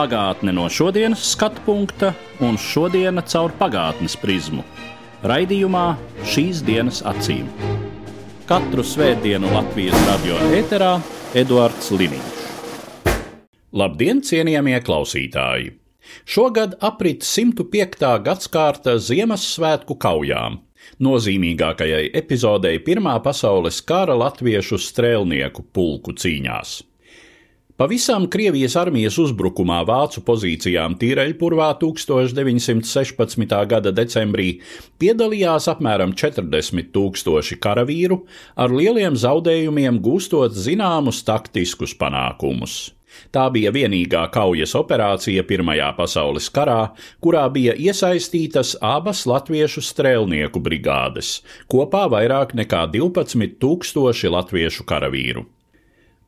Pagātne no šodienas skatu punkta un šodienas caur pagātnes prizmu. Raidījumā šīs dienas acīm. Katru svētdienu Latvijas radio eterā Eduards Liniņš. Labdien, cienījamie klausītāji! Šogad aprit 105. gadsimta Ziemassvētku kaujām, nozīmīgākajai epizodei Pirmā pasaules kara latviešu strēlnieku pulku cīņās. Pavisam Krievijas armijas uzbrukumā vācu pozīcijām Tīreļpurvā 1916. gada decembrī piedalījās apmēram 40 tūkstoši karavīru, ar lieliem zaudējumiem gūstot zināmus taktiskus panākumus. Tā bija vienīgā kaujas operācija Pirmajā pasaules karā, kurā bija iesaistītas abas latviešu strēlnieku brigādes, kopā vairāk nekā 12 tūkstoši latviešu karavīru.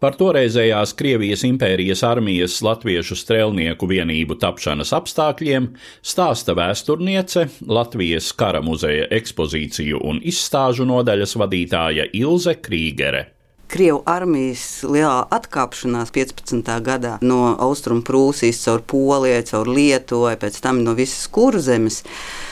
Par toreizējās Krievijas impērijas armijas latviešu strēlnieku vienību tapšanas apstākļiem stāsta vēsturniece Latvijas kara muzeja ekspozīciju un izstāžu nodaļas vadītāja Ilze Krīgere. Krievu armijas lielā atkāpšanās 15. gadā no Austrumu Prūsijas caur Polijai, caur Lietuvai, pēc tam no visas kurzemes,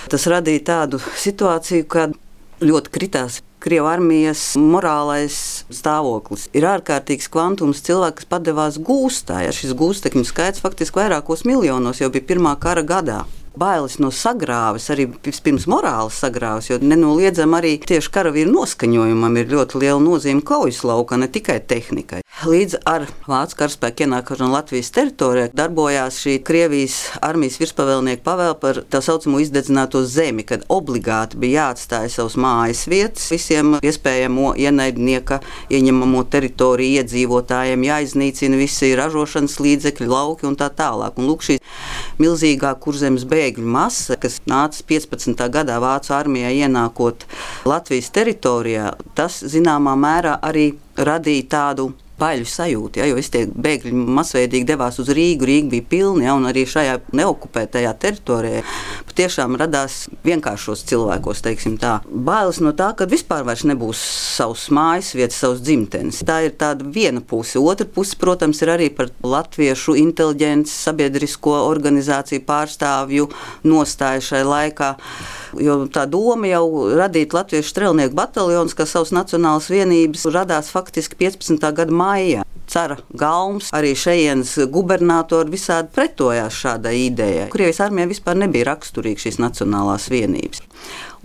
tas radīja tādu situāciju, kad ļoti kritās Krievijas armijas morālais stāvoklis. Ir ārkārtīgs kvantums cilvēku, kas padevās gūstā. Ja šis gūstekņu skaits faktiski vairākos miljonos jau bija pirmā kara gadā bailes no sagrāves, arī pirms morāles sagrāves, jo nenoliedzami arī tieši karavīru noskaņojumam ir ļoti liela nozīme kaujas laukā, ne tikai tehnikai. Līdz ar Vācu karaspēku ienākšanu Latvijas teritorijā darbojās šī Krievijas armijas virspavēlnieka pavēle par tā saucamo izdedzināto zemi, kad obligāti bija jāatstāj savas mājas vietas visiem iespējamo ienaidnieka ieņemamo teritoriju iedzīvotājiem, jāiznīcina visi ražošanas līdzekļi, lauki un tā tālāk. Un lūk, šī milzīgā kurzemes bēgļu masa, kas nāca 15. gadā Vācu armijā ienākot Latvijas teritorijā, tas zināmā mērā arī radīja tādu baļu sajūta. Ja, jo visi tie bēgļi masveidīgi devās uz Rīgu, Rīga bija pilna, ja, un arī šajā neokupētajā teritorijā patiešām radās vienkāršos cilvēkos, teiksim tā. Bailes no tā, ka vispār nebūs savs mājas vietas, savs dzimtenes. Tā ir tāda viena puse. Otra puse, protams, ir arī par latviešu inteliģences, sabiedrisko organizāciju pārstāvju nostāju šai laikā. Jo tā doma jau radīt Latviešu strēlnieku bataljonus, kā savas nacionālas vienības, radās faktiski 15. gada maijā. Cara Galms, arī šejienes gubernatori visādi pretojās šādai idejai. Krievijas armijai vispār nebija raksturīga šīs nacionālās vienības.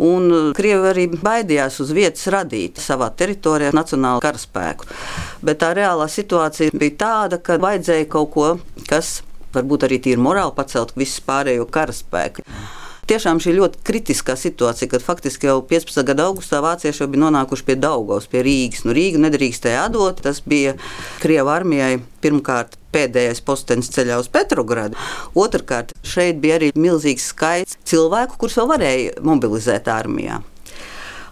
Un Krievi arī baidījās uz vietas radīt savā teritorijā nacionālu karaspēku. Bet tā reālā situācija bija tāda, ka vajadzēja kaut ko, kas varbūt arī tīri morāli pacelt visu pārējo karaspēku. Tiešām šī ļoti kritiskā situācija, kad faktiski jau 15. gada augustā vācieši jau bija nonākuši pie Daugaus, pie Rīgas. Nu, Rīgu nedrīkstēja atdot. Tas bija Krievijas armijai pirmkārt pēdējais postenis ceļā uz Petrogradu. Otrakārt, šeit bija arī milzīgs skaits cilvēku, kurus vēl varēja mobilizēt armijā.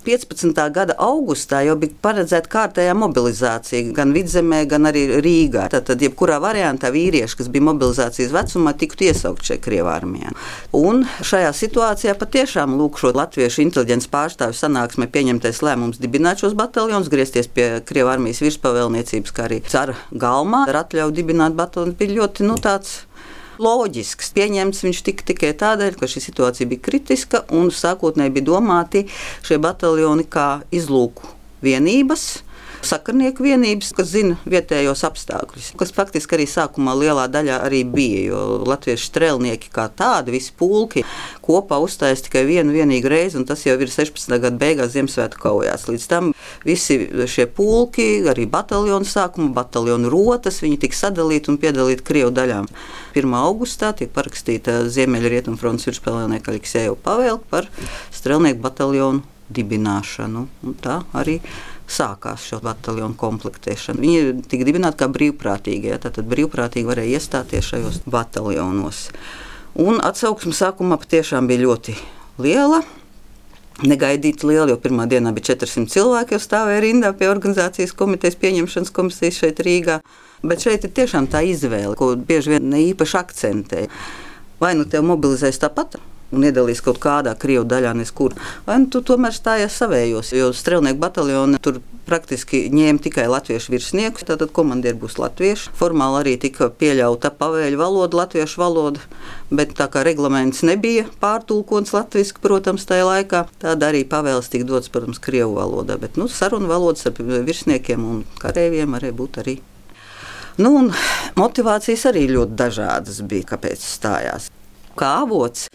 15. gada augustā jau bija paredzēta kārtējā mobilizācija gan vidzemē, gan arī Rīgā. Tad, jebkurā variantā vīrieši, kas bija mobilizācijas vecumā, tiktu iesaukt šajā Krievijas armijā. Un šajā situācijā patiešām lūk šo latviešu inteliģences pārstāvju sanāksmē pieņemtais lēmums dibināt šos bataljonus, griezties pie Krievijas armijas virspavēlniecības, kā arī cara galmā ar atļauju dibināt bataljonus, bija ļoti nu, tāds loģisks. Pieņemts viņš tika tikai tādēļ, ka šī situācija bija kritiska un sākotnēji bija domāti šie bataljoni kā izlūku vienības sakarnieku vienības, kas zina vietējos apstākļus. Kas faktiski arī sākumā lielā daļā arī bija, jo latviešu strēlnieki kā tādi, visi pulki kopā uzstājas tikai vienu vienīgu reizi, un tas jau ir 16. gada beigās Ziemassvētku kaujās. Līdz tam visi šie pulki, arī bataljonu sākuma, bataljonu rotas, viņi tika sadalīti un piedalīti Krievu daļām. 1. augustā tiek parakstīta Ziemeļrietumfronts virspavēlnieka Aleksēja pavēle par strēlnieku bataljonu dibināšanu. Un tā arī sākās šo bataljonu komplektēšana. Viņi tika dibināti kā brīvprātīgie. Tātad brīvprātīgi varēja iestāties šajos bataljonos. Un atsauksme sākumā patiešām bija ļoti liela. Negaidīti liela, jo pirmā dienā bija 400 cilvēki, jau stāvēja rindā pie organizācijas komitejas pieņemšanas komisijas šeit Rīgā. Bet šeit ir tiešām tā izvēle, ko bieži vien ne īpaši akcentē. Vai nu tev mobilizēs tāpat? Un iedalīs kaut kādā krievu daļā, neskur. Vai nu tu tomēr stājies savējos, jo strelnieku bataljoni tur praktiski ņēma tikai latviešu virsniekus, tātad komandieri būs latvieši. Formāli arī tika pieļauta pavēļu valoda, latviešu valoda, bet tā kā reglaments nebija pārtulkots latviešu, protams, tajā laikā, tad arī pavēles tika dots, protams, krievu valodā, bet nu, sarunu valodas ar virsniekiem un kareiviem arī būtu arī. Nu, motivācijas arī ļoti dažādas bija, kāpēc stājās kā avots,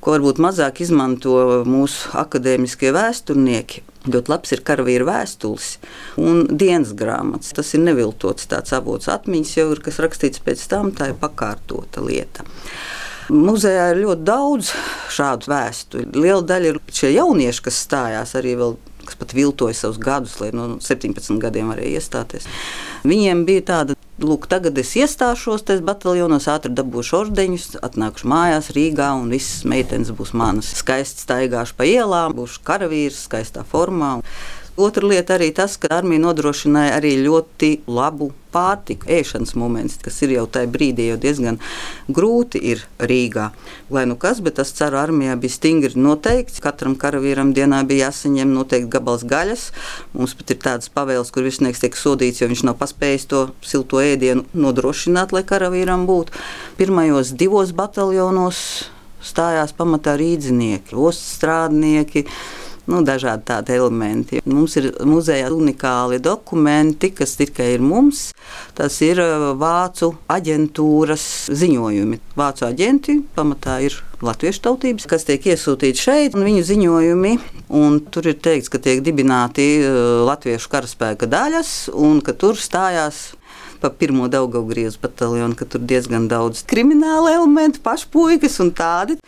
ko varbūt mazāk izmanto mūsu akadēmiskie vēsturnieki. Ļoti labs ir karavīra vēstules un dienas grāmatas. Tas ir neviltots tāds avots atmiņas, jau ir kas rakstīts pēc tam, tā ir pakārtota lieta. Muzejā ir ļoti daudz šādu vēstuļu. Liela daļa ir šie jaunieši, kas stājās arī vēl kas pat viltoja savus gadus, lai no 17 gadiem varēja iestāties. Viņiem bija tāda Lūk, tagad es iestāšos tajos bataljonos, ātri dabūšu ordeņus, atnākšu mājās Rīgā, un visas meitenes būs manas. Skaisti staigāšu pa ielām, būšu karavīrs, skaistā formā. Otra lieta arī tas, ka armija nodrošināja arī ļoti labu pārtiku, ēšanas moments, kas ir jau tajā brīdī jau diezgan grūti ir Rīgā. Lai nu kas, bet tas ceru armijā bija stingri noteikts. Katram karavīram dienā bija jāsaņem noteikti gabals gaļas. Mums pat ir tādas pavēles, kur virsnieks tiek sodīts, jo viņš nav paspējis to silto ēdienu nodrošināt, lai karavīram būtu. Pirmajos divos bataljonos stājās pamatā rīdzinieki, ostas strādnieki nu, dažādi tādi elementi. Mums ir muzejā unikāli dokumenti, kas tikai ir mums. Tas ir uh, vācu aģentūras ziņojumi. Vācu aģenti pamatā ir latviešu tautības, kas tiek iesūtīti šeit, un viņu ziņojumi. Un tur ir teikts, ka tiek dibināti uh, latviešu karaspēka daļas, un ka tur stājās pa pirmo Daugaugriezu bataljonu, ka tur diezgan daudz krimināla elementu, pašpuikas un tādi.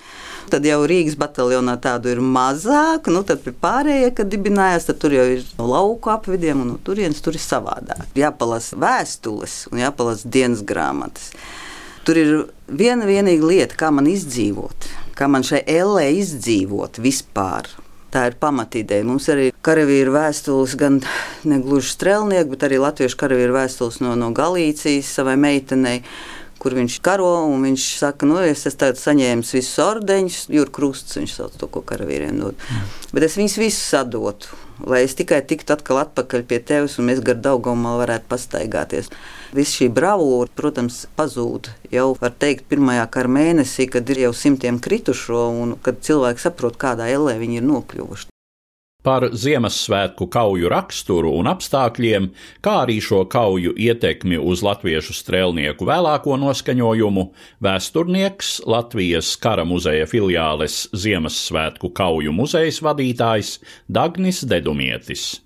Tad jau Rīgas bataljonā tādu ir mazāk, nu tad pārējie, kad dibinājās, tad tur jau ir no lauku apvidiem, un no turienes tur ir savādāk. Jāpalasa vēstules un jāpalasa dienas grāmatas. Tur ir viena vienīga lieta, kā man izdzīvot, kā man šai ellē izdzīvot vispār. Tā ir pamatīdeja. Mums arī karavīru vēstules, gan ne gluži strēlnieki, bet arī latviešu karavīru vēstules no, no Galīcijas savai meitenei kur viņš karo. Viņš saka, nu, es esmu saņēmis visus ordeņus, jūras krusts, viņš sauc to, ko karavīriem dod. Mm. Bet es viņus visus sadotu, lai es tikai tiktu atkal atpakaļ pie tevis un mēs gar Daugumā varētu pastaigāties. Viss šī bravūra, protams, pazūd jau, var teikt, pirmajā kara mēnesī, kad ir jau simtiem kritušo un kad cilvēki saprot, kādā ellē viņi ir nokļuvuši par Ziemassvētku kauju raksturu un apstākļiem, kā arī šo kauju ietekmi uz latviešu strēlnieku vēlāko noskaņojumu, vēsturnieks Latvijas kara muzeja filiāles Ziemassvētku kauju muzejas vadītājs Dagnis Dedumietis.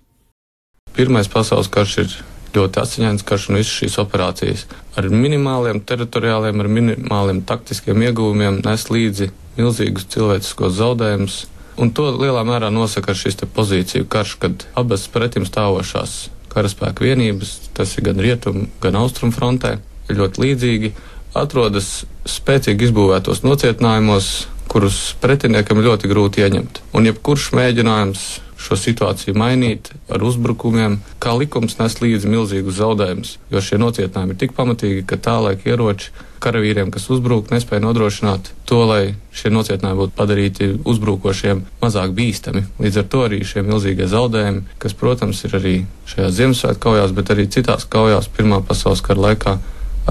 Pirmais pasaules karš ir ļoti asiņains karš un visas šīs operācijas ar minimāliem teritoriāliem, ar minimāliem taktiskiem ieguvumiem nes līdzi milzīgus cilvēciskos zaudējumus Un to lielā mērā nosaka šis pozīciju karš, kad abas pretim stāvošās karaspēka vienības, tas ir gan rietumu, gan austrumu frontē, ļoti līdzīgi, atrodas spēcīgi izbūvētos nocietinājumos, kurus pretiniekam ļoti grūti ieņemt. Un jebkurš mēģinājums šo situāciju mainīt ar uzbrukumiem, kā likums nes līdzi milzīgus zaudējumus, jo šie nocietinājumi ir tik pamatīgi, ka tālaik ieroči karavīriem, kas uzbruk, nespēja nodrošināt to, lai šie nocietinājumi būtu padarīti uzbrukošiem mazāk bīstami. Līdz ar to arī šie milzīgie zaudējumi, kas, protams, ir arī šajās Ziemassvētku kaujās, bet arī citās kaujās Pirmā pasaules kara laikā,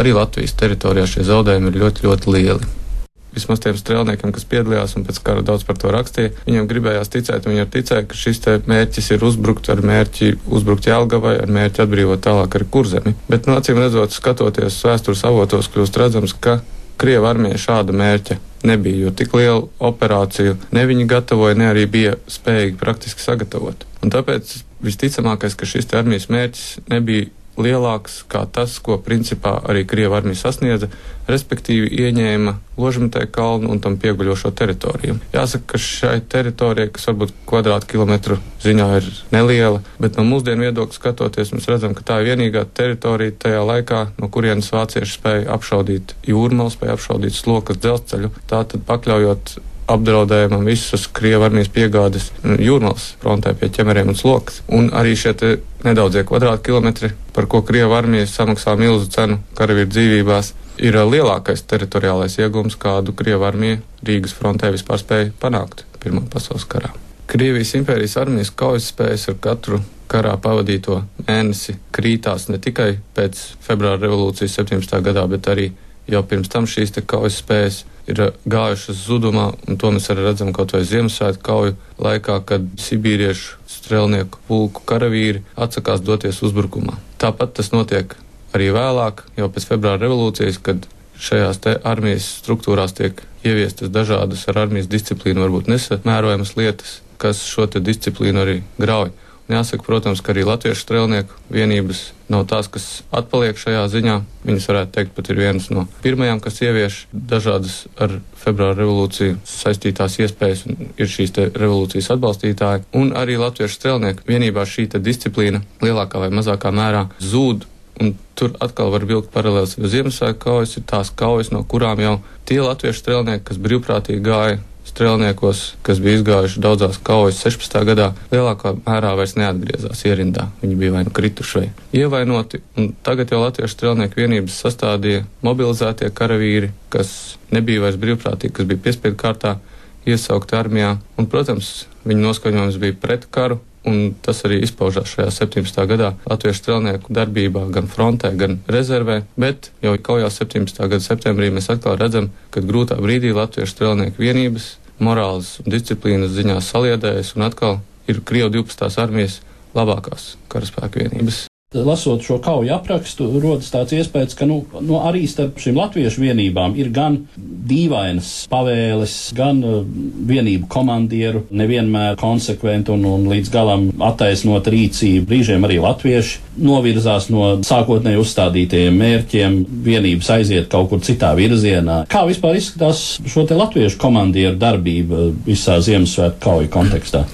arī Latvijas teritorijā šie zaudējumi ir ļoti, ļoti lieli vismaz tiem strēlniekiem, kas piedalījās un pēc kara daudz par to rakstīja, viņiem gribējās ticēt, viņi ticēja, ka šis mērķis ir uzbrukt ar mērķi uzbrukt Jālgavai, ar mērķi atbrīvot tālāk arī kurzemi. Bet, nu, acīm redzot, skatoties vēstures avotos, kļūst redzams, ka Krieva armija šāda mērķa nebija, jo tik lielu operāciju ne viņi gatavoja, ne arī bija spējīgi praktiski sagatavot. Un tāpēc visticamākais, ka šis armijas mērķis nebija lielāks kā tas, ko principā arī Krievija armija sasniedza, respektīvi ieņēma Ložmetē kalnu un tam pieguļošo teritoriju. Jāsaka, ka šai teritorijai, kas varbūt kvadrātkilometru ziņā ir neliela, bet no mūsdienu viedokļa skatoties, mēs redzam, ka tā ir vienīgā teritorija tajā laikā, no kurienes vācieši spēja apšaudīt jūrmālu, spēja apšaudīt slokas dzelzceļu, tātad pakļaujot apdraudējumam visas Krievijas armijas piegādes jūrmālas frontē pie ķemeriem un slokas. Un arī šie nedaudzie kvadrātkilometri, par ko Krievijas armija samaksā milzu cenu karavīru dzīvībās, ir lielākais teritoriālais iegūms, kādu Krievijas armija Rīgas frontē vispār spēja panākt Pirmā pasaules karā. Krievijas impērijas armijas kaujas spējas ar katru karā pavadīto mēnesi krītās ne tikai pēc februāra revolūcijas 17. gadā, bet arī jau pirms tam šīs kaujas spējas ir gājušas zudumā, un to mēs arī redzam kaut vai Ziemassvētku kauju laikā, kad sibīriešu strelnieku pulku karavīri atsakās doties uzbrukumā. Tāpat tas notiek arī vēlāk, jau pēc februāra revolūcijas, kad šajās armijas struktūrās tiek ieviestas dažādas ar armijas disciplīnu varbūt nesamērojamas lietas, kas šo disciplīnu arī grauj. Jāsaka, protams, ka arī latviešu strēlnieku vienības nav tās, kas atpaliek šajā ziņā. Viņas varētu teikt, pat ir vienas no pirmajām, kas ievieš dažādas ar februāra revolūciju saistītās iespējas un ir šīs revolūcijas atbalstītāji. Un arī latviešu strēlnieku vienībā šī disciplīna lielākā vai mazākā mērā zūd. Un tur atkal var vilkt paralēlis, jo Ziemassvētku kaujas ir tās kaujas, no kurām jau tie latviešu strēlnieki, kas brīvprātīgi gāja strēlniekos, kas bija izgājuši daudzās kaujas 16. gadā, lielākā mērā vairs neatgriezās ierindā. Viņi bija vai nu krituši vai ievainoti, un tagad jau Latviešu strēlnieku vienības sastādīja mobilizētie karavīri, kas nebija vairs brīvprātīgi, kas bija piespiedu kārtā iesaukti armijā, un, protams, viņu noskaņojums bija pret karu, un tas arī izpaužās šajā 17. gadā Latviešu strelnieku darbībā gan frontē, gan rezervē, bet jau kaujās 17. gada septembrī mēs atkal redzam, ka grūtā brīdī Latviešu strelnieku vienības morāles un disciplīnas ziņā saliedējas un atkal ir Krievu 12. armijas labākās karaspēku vienības. Lasot šo kauju aprakstu, rodas tāds iespējas, ka nu, nu, arī starp šīm latviešu vienībām ir gan dīvainas pavēles, gan uh, vienību komandieru, nevienmēr konsekventi un, un līdz galam attaisnot rīcību. Brīžiem arī latvieši novirzās no sākotnēji uzstādītajiem mērķiem, vienības aiziet kaut kur citā virzienā. Kā vispār izskatās šo te latviešu komandieru darbība visā Ziemassvētku kauju kontekstā?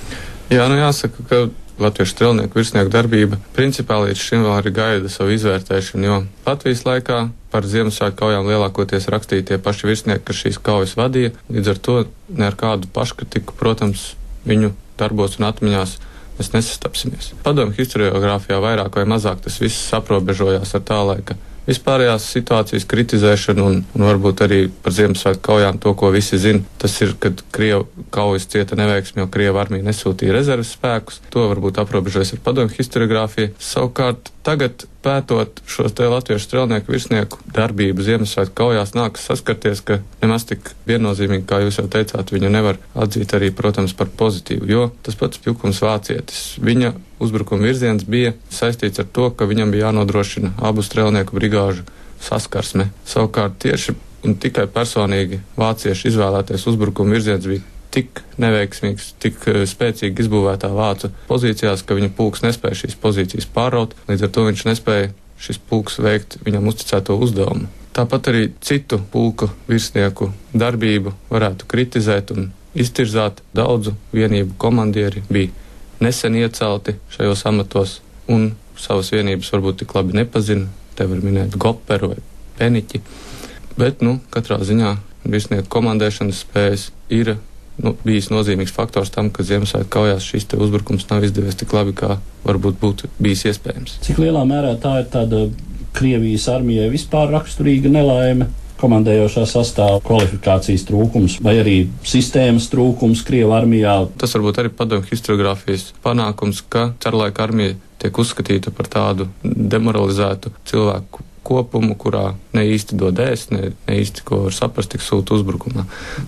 Jā, nu jāsaka, ka latviešu strelnieku virsnieku darbība principā līdz šim vēl arī gaida savu izvērtēšanu, jo Latvijas laikā par Ziemassvētku kaujām lielākoties rakstīja tie paši virsnieki, kas šīs kaujas vadīja, līdz ar to ne ar kādu paškritiku, protams, viņu darbos un atmiņās mēs nesastapsimies. Padomju historiografijā vairāk vai mazāk tas viss aprobežojās ar tā laika vispārējās situācijas kritizēšanu un, un varbūt arī par Ziemassvētku kaujām to, ko visi zina. Tas ir, kad Krievu kaujas cieta neveiksmi, jo Krievu armija nesūtīja rezerves spēkus. To varbūt aprobežojas ar padomju historiografiju. Savukārt tagad pētot šo te latviešu strelnieku virsnieku darbību Ziemassvētku kaujās, nākas saskarties, ka nemaz tik viennozīmīgi, kā jūs jau teicāt, viņu nevar atzīt arī, protams, par pozitīvu, jo tas pats Pjukums vācietis, viņa uzbrukuma virziens bija saistīts ar to, ka viņam bija jānodrošina abu strelnieku brigāžu saskarsme. Savukārt tieši un tikai personīgi vācieši izvēlētais uzbrukuma virziens bija tik neveiksmīgs, tik eh, spēcīgi izbūvētā vācu pozīcijās, ka viņa pulks nespēja šīs pozīcijas pāraut, līdz ar to viņš nespēja šis pulks veikt viņam uzticēto uzdevumu. Tāpat arī citu pulku virsnieku darbību varētu kritizēt un iztirzāt. Daudzu vienību komandieri bija nesen iecelti šajos amatos un savas vienības varbūt tik labi nepazina. Te var minēt Goperu vai Peniķi. Bet, nu, katrā ziņā virsnieku komandēšanas spējas ir nu, bijis nozīmīgs faktors tam, ka Ziemassvētku kaujās šis uzbrukums nav izdevies tik labi, kā varbūt būtu bijis iespējams. Cik lielā mērā tā ir tāda Krievijas armijai vispār raksturīga nelaime? Komandējošā sastāvā kvalifikācijas trūkums vai arī sistēmas trūkums Krievijas armijā. Tas varbūt arī padomju historiografijas panākums, ka Cerlaika armija tiek uzskatīta par tādu demoralizētu cilvēku kopumu, kurā ne īsti dod ēst, ne, ne īsti ko var saprast, tik sūta uzbrukumā.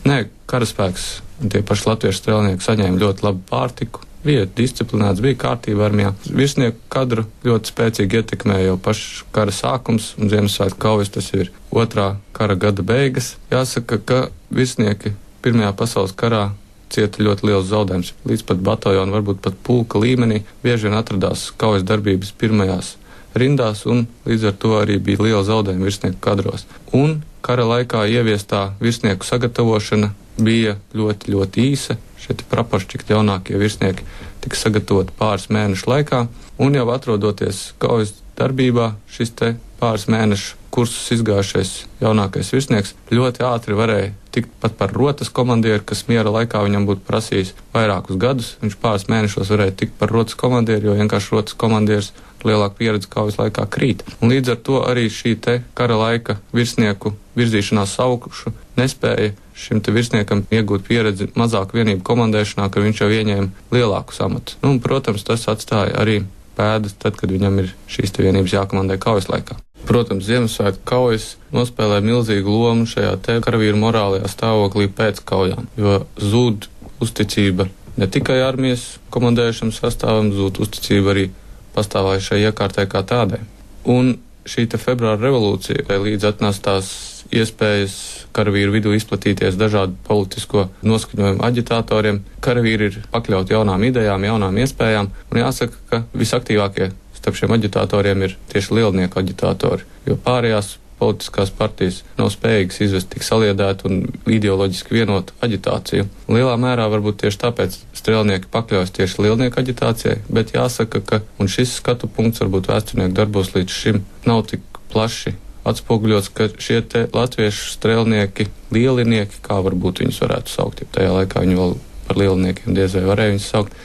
Nē, karaspēks tie paši latviešu strēlnieki saņēma ļoti labu pārtiku. Bija disciplinēts, bija kārtība armijā. Virsnieku kadru ļoti spēcīgi ietekmēja jau pašs kara sākums, un Ziemassvētku kaujas tas ir otrā kara gada beigas. Jāsaka, ka virsnieki Pirmajā pasaules karā cieta ļoti liels zaudējums. Līdz pat bataljona, varbūt pat pulka līmenī, bieži vien atradās kaujas darbības pirmajās rindās, un līdz ar to arī bija liela zaudējuma virsnieku kadros. Un kara laikā ieviestā virsnieku sagatavošana bija ļoti, ļoti īsa. Šie praporšķikti jaunākie virsnieki tika sagatavoti pāris mēnešu laikā, un jau atrodoties kaujas darbībā, šis te pāris mēnešu kursus izgājušais jaunākais virsnieks ļoti ātri varēja tikt pat par rotas komandieru, kas miera laikā viņam būtu prasījis vairākus gadus. Viņš pāris mēnešos varēja tikt par rotas komandieru, jo vienkārši rotas komandieris lielāku pieredzi kaujas laikā krīt. Un līdz ar to arī šī kara laika virsnieku virzīšanās augšu nespēja šim virsniekam iegūt pieredzi mazāku vienību komandēšanā, ka viņš jau ieņēma lielākus amatus. Nu, un, protams, tas atstāja arī pēdas tad, kad viņam ir šīs vienības jākomandē kaujas laikā. Protams, Ziemassvētku kaujas nospēlē milzīgu lomu šajā te karavīru morālajā stāvoklī pēc kaujām, jo zūd uzticība ne tikai armijas komandēšanas sastāvam, zūd uzticība arī pastāvējušai iekārtai kā tādai. Un šī februāra revolūcija līdz atnestās iespējas karavīru vidū izplatīties dažādu politisko noskaņojumu aģitatoriem. Karavīri ir pakļauti jaunām idejām, jaunām iespējām, un jāsaka, ka visaktīvākie starp šiem aģitatoriem ir tieši lielnieku aģitatori, jo pārējās politiskās partijas nav spējīgas izvest tik saliedētu un ideoloģiski vienotu aģitāciju. Lielā mērā varbūt tieši tāpēc strēlnieki pakļaujas tieši lielnieku aģitācijai, bet jāsaka, ka šis skatu punkts varbūt vēsturnieku darbos līdz šim nav tik plaši atspoguļots, ka šie latviešu strēlnieki, lielinieki, kā varbūt viņus varētu saukt, ja tajā laikā viņi vēl par lieliniekiem diez vai varēja viņus saukt.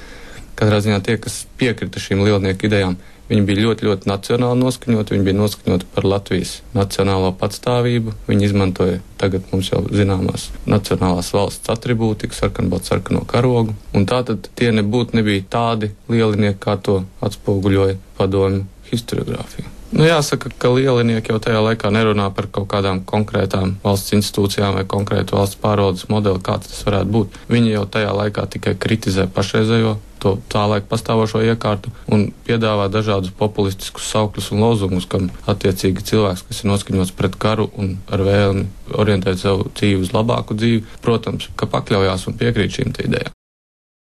Katrā ziņā tie, kas piekrita šīm lielnieku idejām, Viņi bija ļoti, ļoti nacionāli noskaņoti. Viņi bija noskaņoti par Latvijas nacionālo patstāvību. Viņi izmantoja tagad mums jau zināmās nacionālās valsts attribūtiku, sarkanbaltu sarkano karogu. Un tātad tie nebūtu nebija tādi lielinieki, kā to atspoguļoja padomju historiografija. Nu, jāsaka, ka lielinieki jau tajā laikā nerunā par kaut kādām konkrētām valsts institūcijām vai konkrētu valsts pārvaldes modeli, kāds tas varētu būt. Viņi jau tajā laikā tikai kritizē pašreizējo to tā laika pastāvošo iekārtu un piedāvā dažādus populistiskus saukļus un lozungus, kam attiecīgi cilvēks, kas ir noskaņots pret karu un ar vēlmi orientēt savu dzīvi uz labāku dzīvi, protams, ka pakļaujās un piekrīt šīm idejām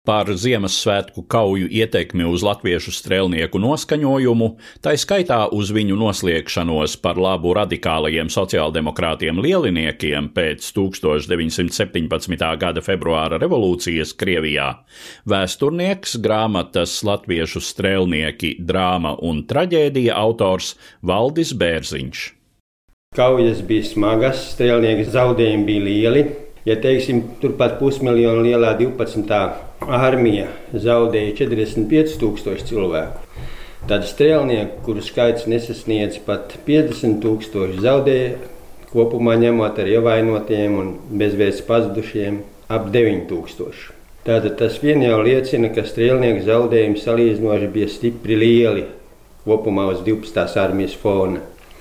par Ziemassvētku kauju ietekmi uz latviešu strēlnieku noskaņojumu, tā skaitā uz viņu noslēgšanos par labu radikālajiem sociāldemokrātiem lieliniekiem pēc 1917. gada februāra revolūcijas Krievijā. Vēsturnieks grāmatas Latviešu strēlnieki drāma un traģēdija autors Valdis Bērziņš. Kaujas bija smagas, strēlnieki zaudējumi bija lieli. Ja teiksim, turpat pusmiljonu lielā 12 armija zaudēja 45,000 cilvēku. Tad strēlnieki, kuru skaits nesasniedz pat 50,000, zaudēja kopumā ņemot ar ievainotiem un bezvēsts pazudušiem ap 9,000. Tātad tas vien jau liecina, ka strēlnieku zaudējumi salīdzinoši bija stipri lieli kopumā uz 12. armijas fona.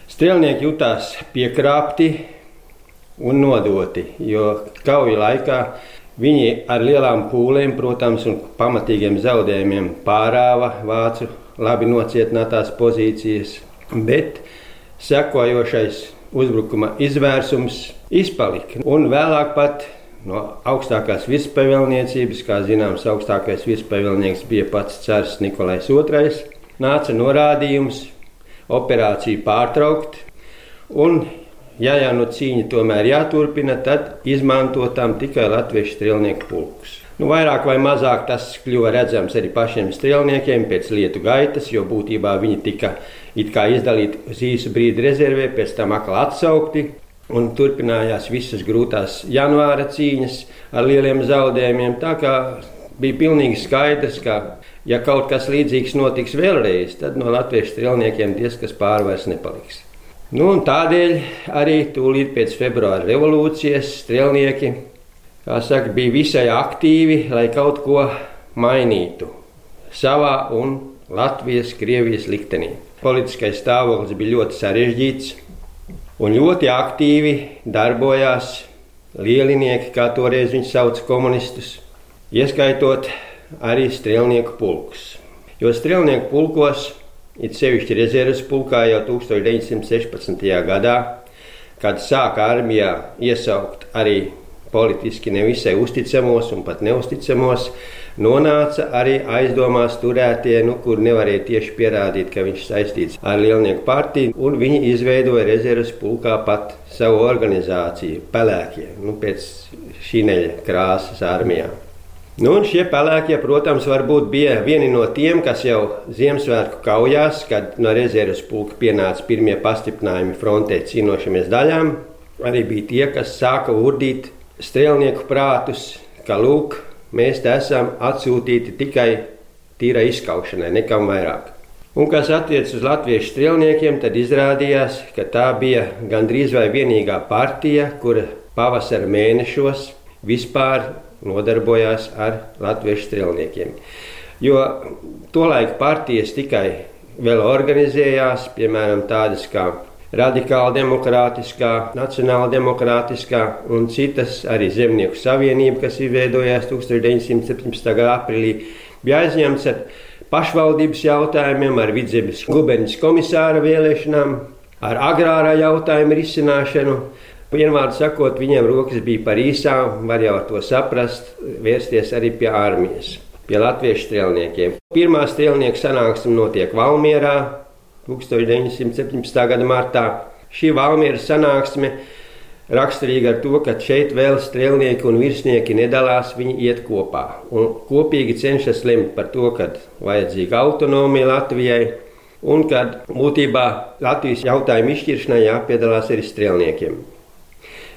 Strēlnieki jutās piekrāpti un nodoti, jo kauja laikā Viņi ar lielām pūlēm, protams, un pamatīgiem zaudējumiem pārāva vācu labi nocietinātās pozīcijas, bet sekojošais uzbrukuma izvērsums izpalika. Un vēlāk pat no augstākās virspavēlniecības, kā zināms, augstākais virspavēlnieks bija pats cars Nikolais II, nāca norādījums operāciju pārtraukt un Ja jau nu cīņa tomēr jāturpina, tad izmantotam tikai latviešu strēlnieku pulkus. Nu, vairāk vai mazāk tas kļuva redzams arī pašiem strēlniekiem pēc lietu gaitas, jo būtībā viņi tika izdalīti uz īsu brīdi rezervē, pēc tam atkal atsaukti. Un turpinājās visas grūtās janvāra cīņas ar lieliem zaudējumiem. Tā kā bija pilnīgi skaidrs, ka, ja kaut kas līdzīgs notiks vēlreiz, tad no latviešu strēlniekiem diez kas pārvairs nepaliks. Nu, tādēļ arī tūlīt pēc februāra revolūcijas strēlnieki saka, bija visai aktīvi, lai kaut ko mainītu savā un Latvijas, Krievijas liktenī. Politiskais stāvoklis bija ļoti sarežģīts un ļoti aktīvi darbojās lielinieki, kā toreiz viņi sauca komunistus, ieskaitot arī strēlnieku pulkus. Jo strēlnieku pulkos it sevišķi rezerves pulkā jau 1916. gadā, kad sāka armijā iesaukt arī politiski nevisai uzticamos un pat neusticamos, nonāca arī aizdomās turētie, nu, kur nevarēja tieši pierādīt, ka viņš saistīts ar Lielnieku partiju, un viņi izveidoja rezerves pulkā pat savu organizāciju, pelēkie, nu, pēc šīneļa krāsas armijā. Nu, un šie pelēkie, protams, varbūt bija vieni no tiem, kas jau Ziemassvētku kaujās, kad no rezerves pulka pienāca pirmie pastiprinājumi frontē cīnošamies daļām, arī bija tie, kas sāka urdīt strēlnieku prātus, ka lūk, mēs te esam atsūtīti tikai tīrai izskaušanai, nekam vairāk. Un kas attiecas uz latviešu strēlniekiem, tad izrādījās, ka tā bija gandrīz vai vienīgā partija, kura pavasara mēnešos vispār nodarbojās ar latviešu strēlniekiem. Jo tolaik partijas tikai vēl organizējās, piemēram, tādas kā radikāla demokrātiskā, nacionāla demokrātiskā un citas arī Zemnieku savienība, kas izveidojās 1917. gada aprīlī, bija aizņemts ar pašvaldības jautājumiem, ar vidzemes guberņas komisāra vēlēšanām, ar agrārā jautājuma risināšanu. Vienvārdu sakot, viņiem rokas bija par īsām, var jau to saprast, vērsties arī pie armijas, pie latviešu strēlniekiem. Pirmā strēlnieku sanāksme notiek Valmierā, 1917. gada martā. Šī Valmieras sanāksme raksturīga ar to, ka šeit vēl strēlnieki un virsnieki nedalās, viņi iet kopā un kopīgi cenšas lemt par to, ka vajadzīga autonomija Latvijai un ka būtībā Latvijas jautājumu izšķiršanai jāpiedalās arī strēlniekiem.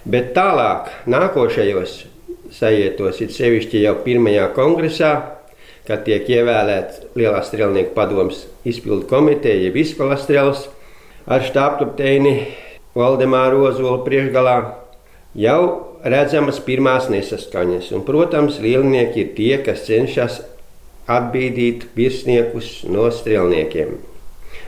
Bet tālāk, nākošajos sajietos, ir sevišķi jau pirmajā kongresā, kad tiek ievēlēts Lielās strēlnieku padomus izpildu komiteja, jeb izpalastrēls ar štābkapteini Valdemāru Ozolu priekšgalā, jau redzamas pirmās nesaskaņas. Un, protams, lielnieki ir tie, kas cenšas atbīdīt virsniekus no strēlniekiem.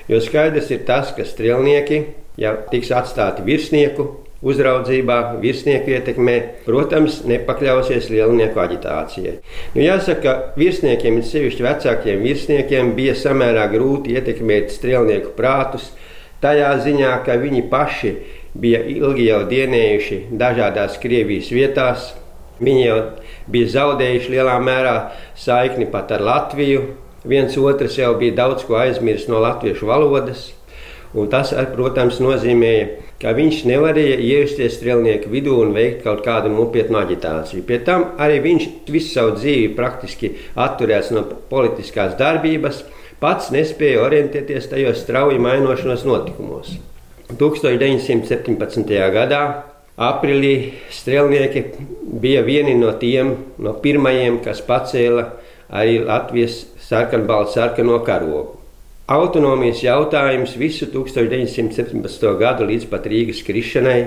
Jo skaidrs ir tas, ka strēlnieki, ja tiks atstāti virsnieku uzraudzībā, virsnieku ietekmē, protams, nepakļausies lielnieku aģitācijai. Nu, jāsaka, ka virsniekiem, ir sevišķi vecākiem virsniekiem, bija samērā grūti ietekmēt strēlnieku prātus, tajā ziņā, ka viņi paši bija ilgi jau dienējuši dažādās Krievijas vietās. Viņi jau bija zaudējuši lielā mērā saikni pat ar Latviju. Viens otrs jau bija daudz ko aizmirsis no latviešu valodas. Un tas, protams, nozīmēja, ka viņš nevarēja iesties strēlnieku vidū un veikt kaut kādu nopietnu aģitāciju. Pie tam arī viņš visu savu dzīvi praktiski atturējās no politiskās darbības, pats nespēja orientēties tajos strauji mainošanos notikumos. 1917. gadā aprīlī strēlnieki bija vieni no tiem no pirmajiem, kas pacēla arī Latvijas sarkanbaltu sarkano karogu. Autonomijas jautājums visu 1917. gadu līdz pat Rīgas krišanai,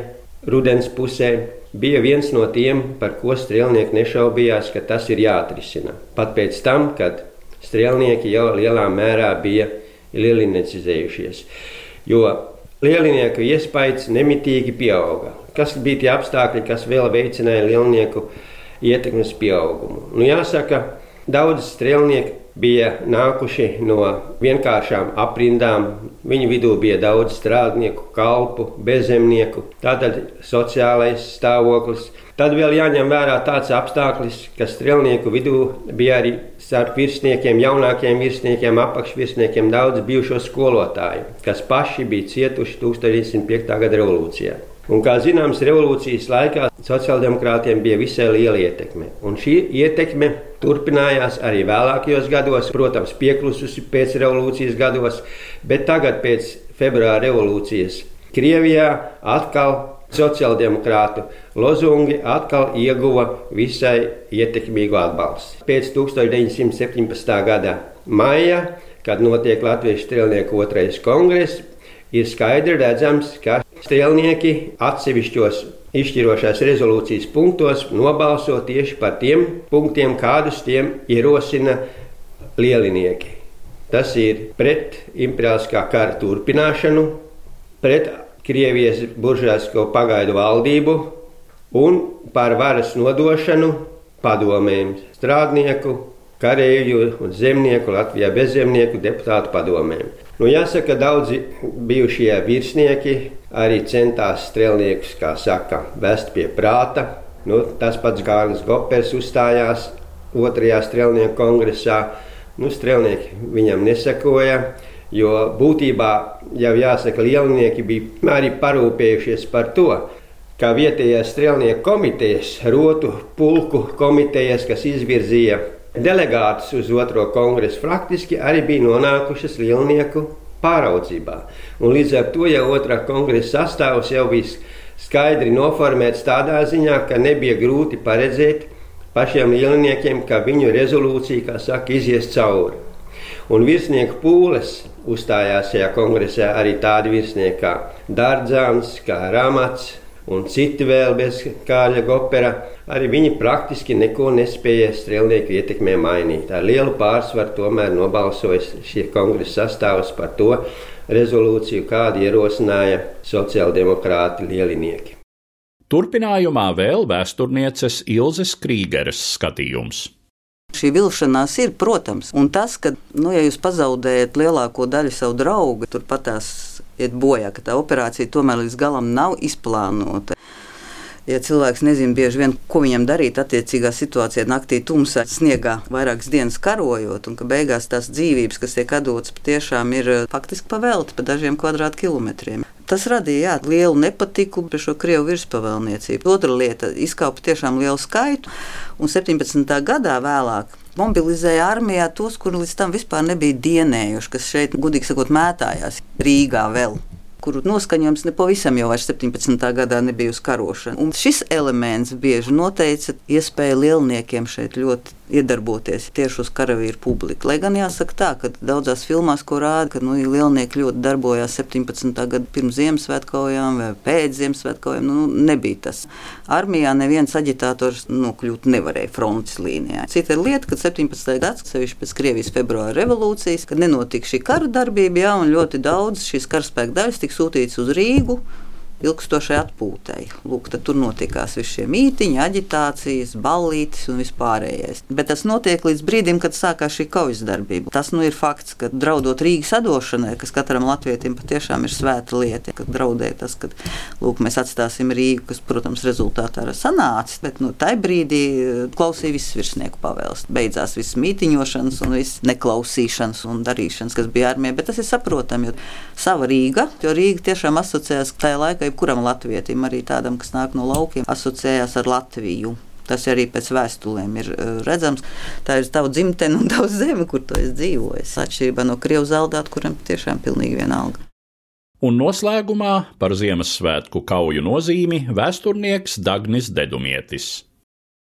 rudens pusē, bija viens no tiem, par ko strēlnieki nešaubījās, ka tas ir jāatrisina. Pat pēc tam, kad strēlnieki jau lielā mērā bija lielinecizējušies. Jo lielinieku iespējas nemitīgi pieauga. Kas bija tie apstākļi, kas vēl veicināja lielnieku ietekmes pieaugumu? Nu, jāsaka, daudz strēlnieku bija nākuši no vienkāršām aprindām. Viņu vidū bija daudz strādnieku, kalpu, bezzemnieku, tātad sociālais stāvoklis. Tad vēl jāņem vērā tāds apstākļus, ka strēlnieku vidū bija arī starp virsniekiem, jaunākiem virsniekiem, apakšvirsniekiem daudz bijušo skolotāju, kas paši bija cietuši 1905. gada revolūcijā. Un, kā zināms, revolūcijas laikā sociāldemokrātiem bija visai liela ietekme. Un šī ietekme turpinājās arī vēlākajos gados, protams, pieklususi pēc revolūcijas gados, bet tagad, pēc februāra revolūcijas, Krievijā atkal sociāldemokrātu lozungi atkal ieguva visai ietekmīgu atbalstu. Pēc 1917. gada maija, kad notiek Latvijas strēlnieku otrais kongress, ir skaidri redzams, ka strēlnieki atsevišķos izšķirošās rezolūcijas punktos nobalso tieši par tiem punktiem, kādus tiem ierosina lielinieki. Tas ir pret imperiāliskā kara turpināšanu, pret Krievijas buržāsko pagaidu valdību un par varas nodošanu padomēm strādnieku, kareivju un zemnieku, Latvijā bezzemnieku deputātu padomēm. Nu, jāsaka, daudzi bijušie virsnieki arī centās strēlniekus, kā saka, vest pie prāta. Nu, tas pats Gārnis Gopers uzstājās otrajā strēlnieku kongresā. Nu, strēlnieki viņam nesakoja. Jo būtībā jau jāsaka, lielnieki bija arī parūpējušies par to, kā vietējās strēlnieku komitejas, rotu pulku komitejas, kas izvirzīja delegātus uz otro kongresu, faktiski arī bija nonākušas lielnieku pāraudzībā. Un līdz ar to jau otrā kongresa sastāvs jau bija skaidri noformēts tādā ziņā, ka nebija grūti paredzēt pašiem lielniekiem, ka viņu rezolūcija, kā saka, izies cauri. Un virsnieku pūles uzstājās šajā kongresā arī tādi virsnieki kā Dārdzāns, kā Ramats un citi vēl bez Kāļa Gopera. Arī viņi praktiski neko nespēja strēlnieku ietekmē mainīt. Ar lielu pārsvaru tomēr nobalsoja šie kongresa sastāvs par to rezolūciju, kādu ierosināja sociāldemokrāti lielinieki. Turpinājumā vēl vēsturnieces Ilzes Krīgeres skatījums. Šī vilšanās ir, protams, un tas, ka, nu, ja jūs pazaudējat lielāko daļu savu draugu, turpat tās iet bojā, ka tā operācija tomēr līdz galam nav izplānota. Ja cilvēks nezina bieži vien, ko viņam darīt attiecīgā situācijā, naktī tumsā, sniegā, vairākas dienas karojot, un ka beigās tās dzīvības, kas tiek dotas, patiešām ir faktiski pavelti pa dažiem kvadrātkilometriem. Tas radīja jā, lielu nepatiku pret šo krievu virspavēlniecību. Otra lieta - izkaupa tiešām lielu skaitu, un 17. gadā vēlāk mobilizēja armijā tos, kuri līdz tam vispār nebija dienējuši, kas šeit, gudīgi sakot, mētājās Rīgā vēl kuru noskaņojums nepavisam jau 17. gadā nebija uz karošanu. Un šis elements bieži noteica iespēju lielniekiem šeit ļoti iedarboties tieši uz karavīru publiku. Lai gan jāsaka tā, ka daudzās filmās, ko rāda, ka nu, lielnieki ļoti darbojās 17. gada pirms Ziemassvētkaujām vai pēc Ziemassvētkaujām, nu, nebija tas. Armijā neviens aģitators nokļūt nevarēja frontes līnijā. Cita ir lieta, ka 17. gads, sevišķi pēc Krievijas februāra revolūcijas, kad nenotika šī kara darbība, jā, un ļoti daudz šīs karaspēka daļas tika sūtītas uz Rīgu ilgstošai atpūtai. Lūk, tur notikās visi šie mītiņi, aģitācijas, ballītes un vispārējais. Bet tas notiek līdz brīdim, kad sākās šī kaujas darbība. Tas nu ir fakts, ka draudot Rīgas atdošanai, kas katram latvietim patiešām ir svēta lieta, kad draudēja tas, ka lūk, mēs atstāsim Rīgu, kas, protams, rezultātā ir sanācis, bet nu, tajā brīdī eh, klausīja visas virsnieku pavēles. Beidzās viss mītiņošanas un viss neklausīšanas un darīšanas, kas bija armijā, bet tas ir saprotami, jo sava Rīga, jo Rīga tiešām asociējās tajā laikā jebkuram latvietim, arī tādam, kas nāk no laukiem, asociējās ar Latviju. Tas arī pēc vēstulēm ir uh, redzams. Tā ir tava dzimtene un tava zeme, kur tu esi dzīvojis. Atšķirībā no krievu zaldāta, kuram tiešām pilnīgi vienalga. Un noslēgumā par Ziemassvētku kauju nozīmi vēsturnieks Dagnis Dedumietis.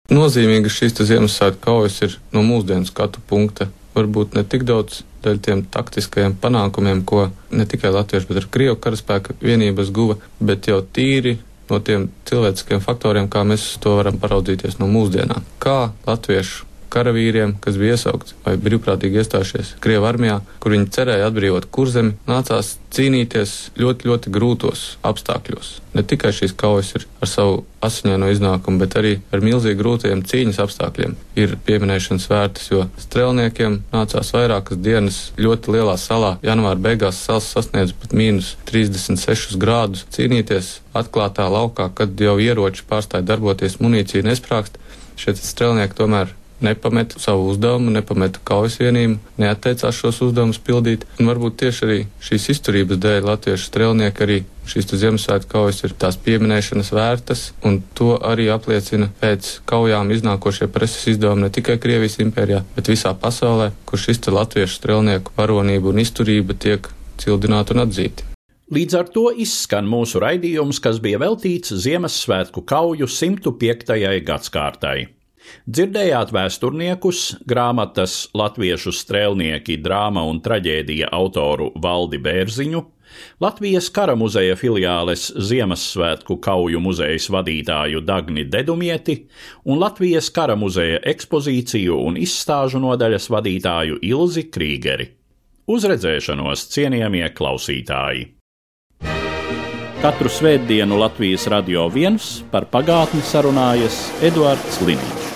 Nozīmīga šīs Ziemassvētku kaujas ir no mūsdienu skatu punkta. Varbūt ne tik daudz dēļ tiem taktiskajiem panākumiem, ko ne tikai latviešu, bet arī krievu karaspēka vienības guva, bet jau tīri no tiem cilvēciskiem faktoriem, kā mēs to varam paraudzīties no mūsdienām. Kā latviešu karavīriem, kas bija iesaukti vai brīvprātīgi iestājušies Krievijas armijā, kur viņi cerēja atbrīvot kurzemi, nācās cīnīties ļoti, ļoti grūtos apstākļos. Ne tikai šīs kaujas ir ar savu asiņaino iznākumu, bet arī ar milzīgi grūtajiem cīņas apstākļiem ir pieminēšanas vērtas, jo strēlniekiem nācās vairākas dienas ļoti lielā salā. Janvāra beigās sals sasniedz pat mīnus 36 grādus cīnīties atklātā laukā, kad jau ieroči pārstāja darboties, munīcija nesprākst. Šie strēlnieki tomēr nepameta savu uzdevumu, nepameta kaujas vienību, neatteicās šos uzdevumus pildīt. Un varbūt tieši arī šīs izturības dēļ latviešu strēlnieki arī šīs Ziemassvētku kaujas ir tās pieminēšanas vērtas, un to arī apliecina pēc kaujām iznākošie preses izdevumi ne tikai Krievijas impērijā, bet visā pasaulē, kur šis latviešu strēlnieku varonība un izturība tiek cildināta un atzīta. Līdz ar to izskan mūsu raidījums, kas bija veltīts Ziemassvētku kauju 105. gadsimtai. Dzirdējāt vēsturniekus, grāmatas latviešu strēlnieki, drāma un traģēdija autoru Valdi Bērziņu, Latvijas kara muzeja filiāles Ziemassvētku kauju muzejas vadītāju Dagni Dedumieti un Latvijas kara muzeja ekspozīciju un izstāžu nodaļas vadītāju Ilzi Krīgeri. Uz redzēšanos, cienījamie klausītāji! Katru svētdienu Latvijas radio viens par pagātni sarunājas Eduards Liniņš.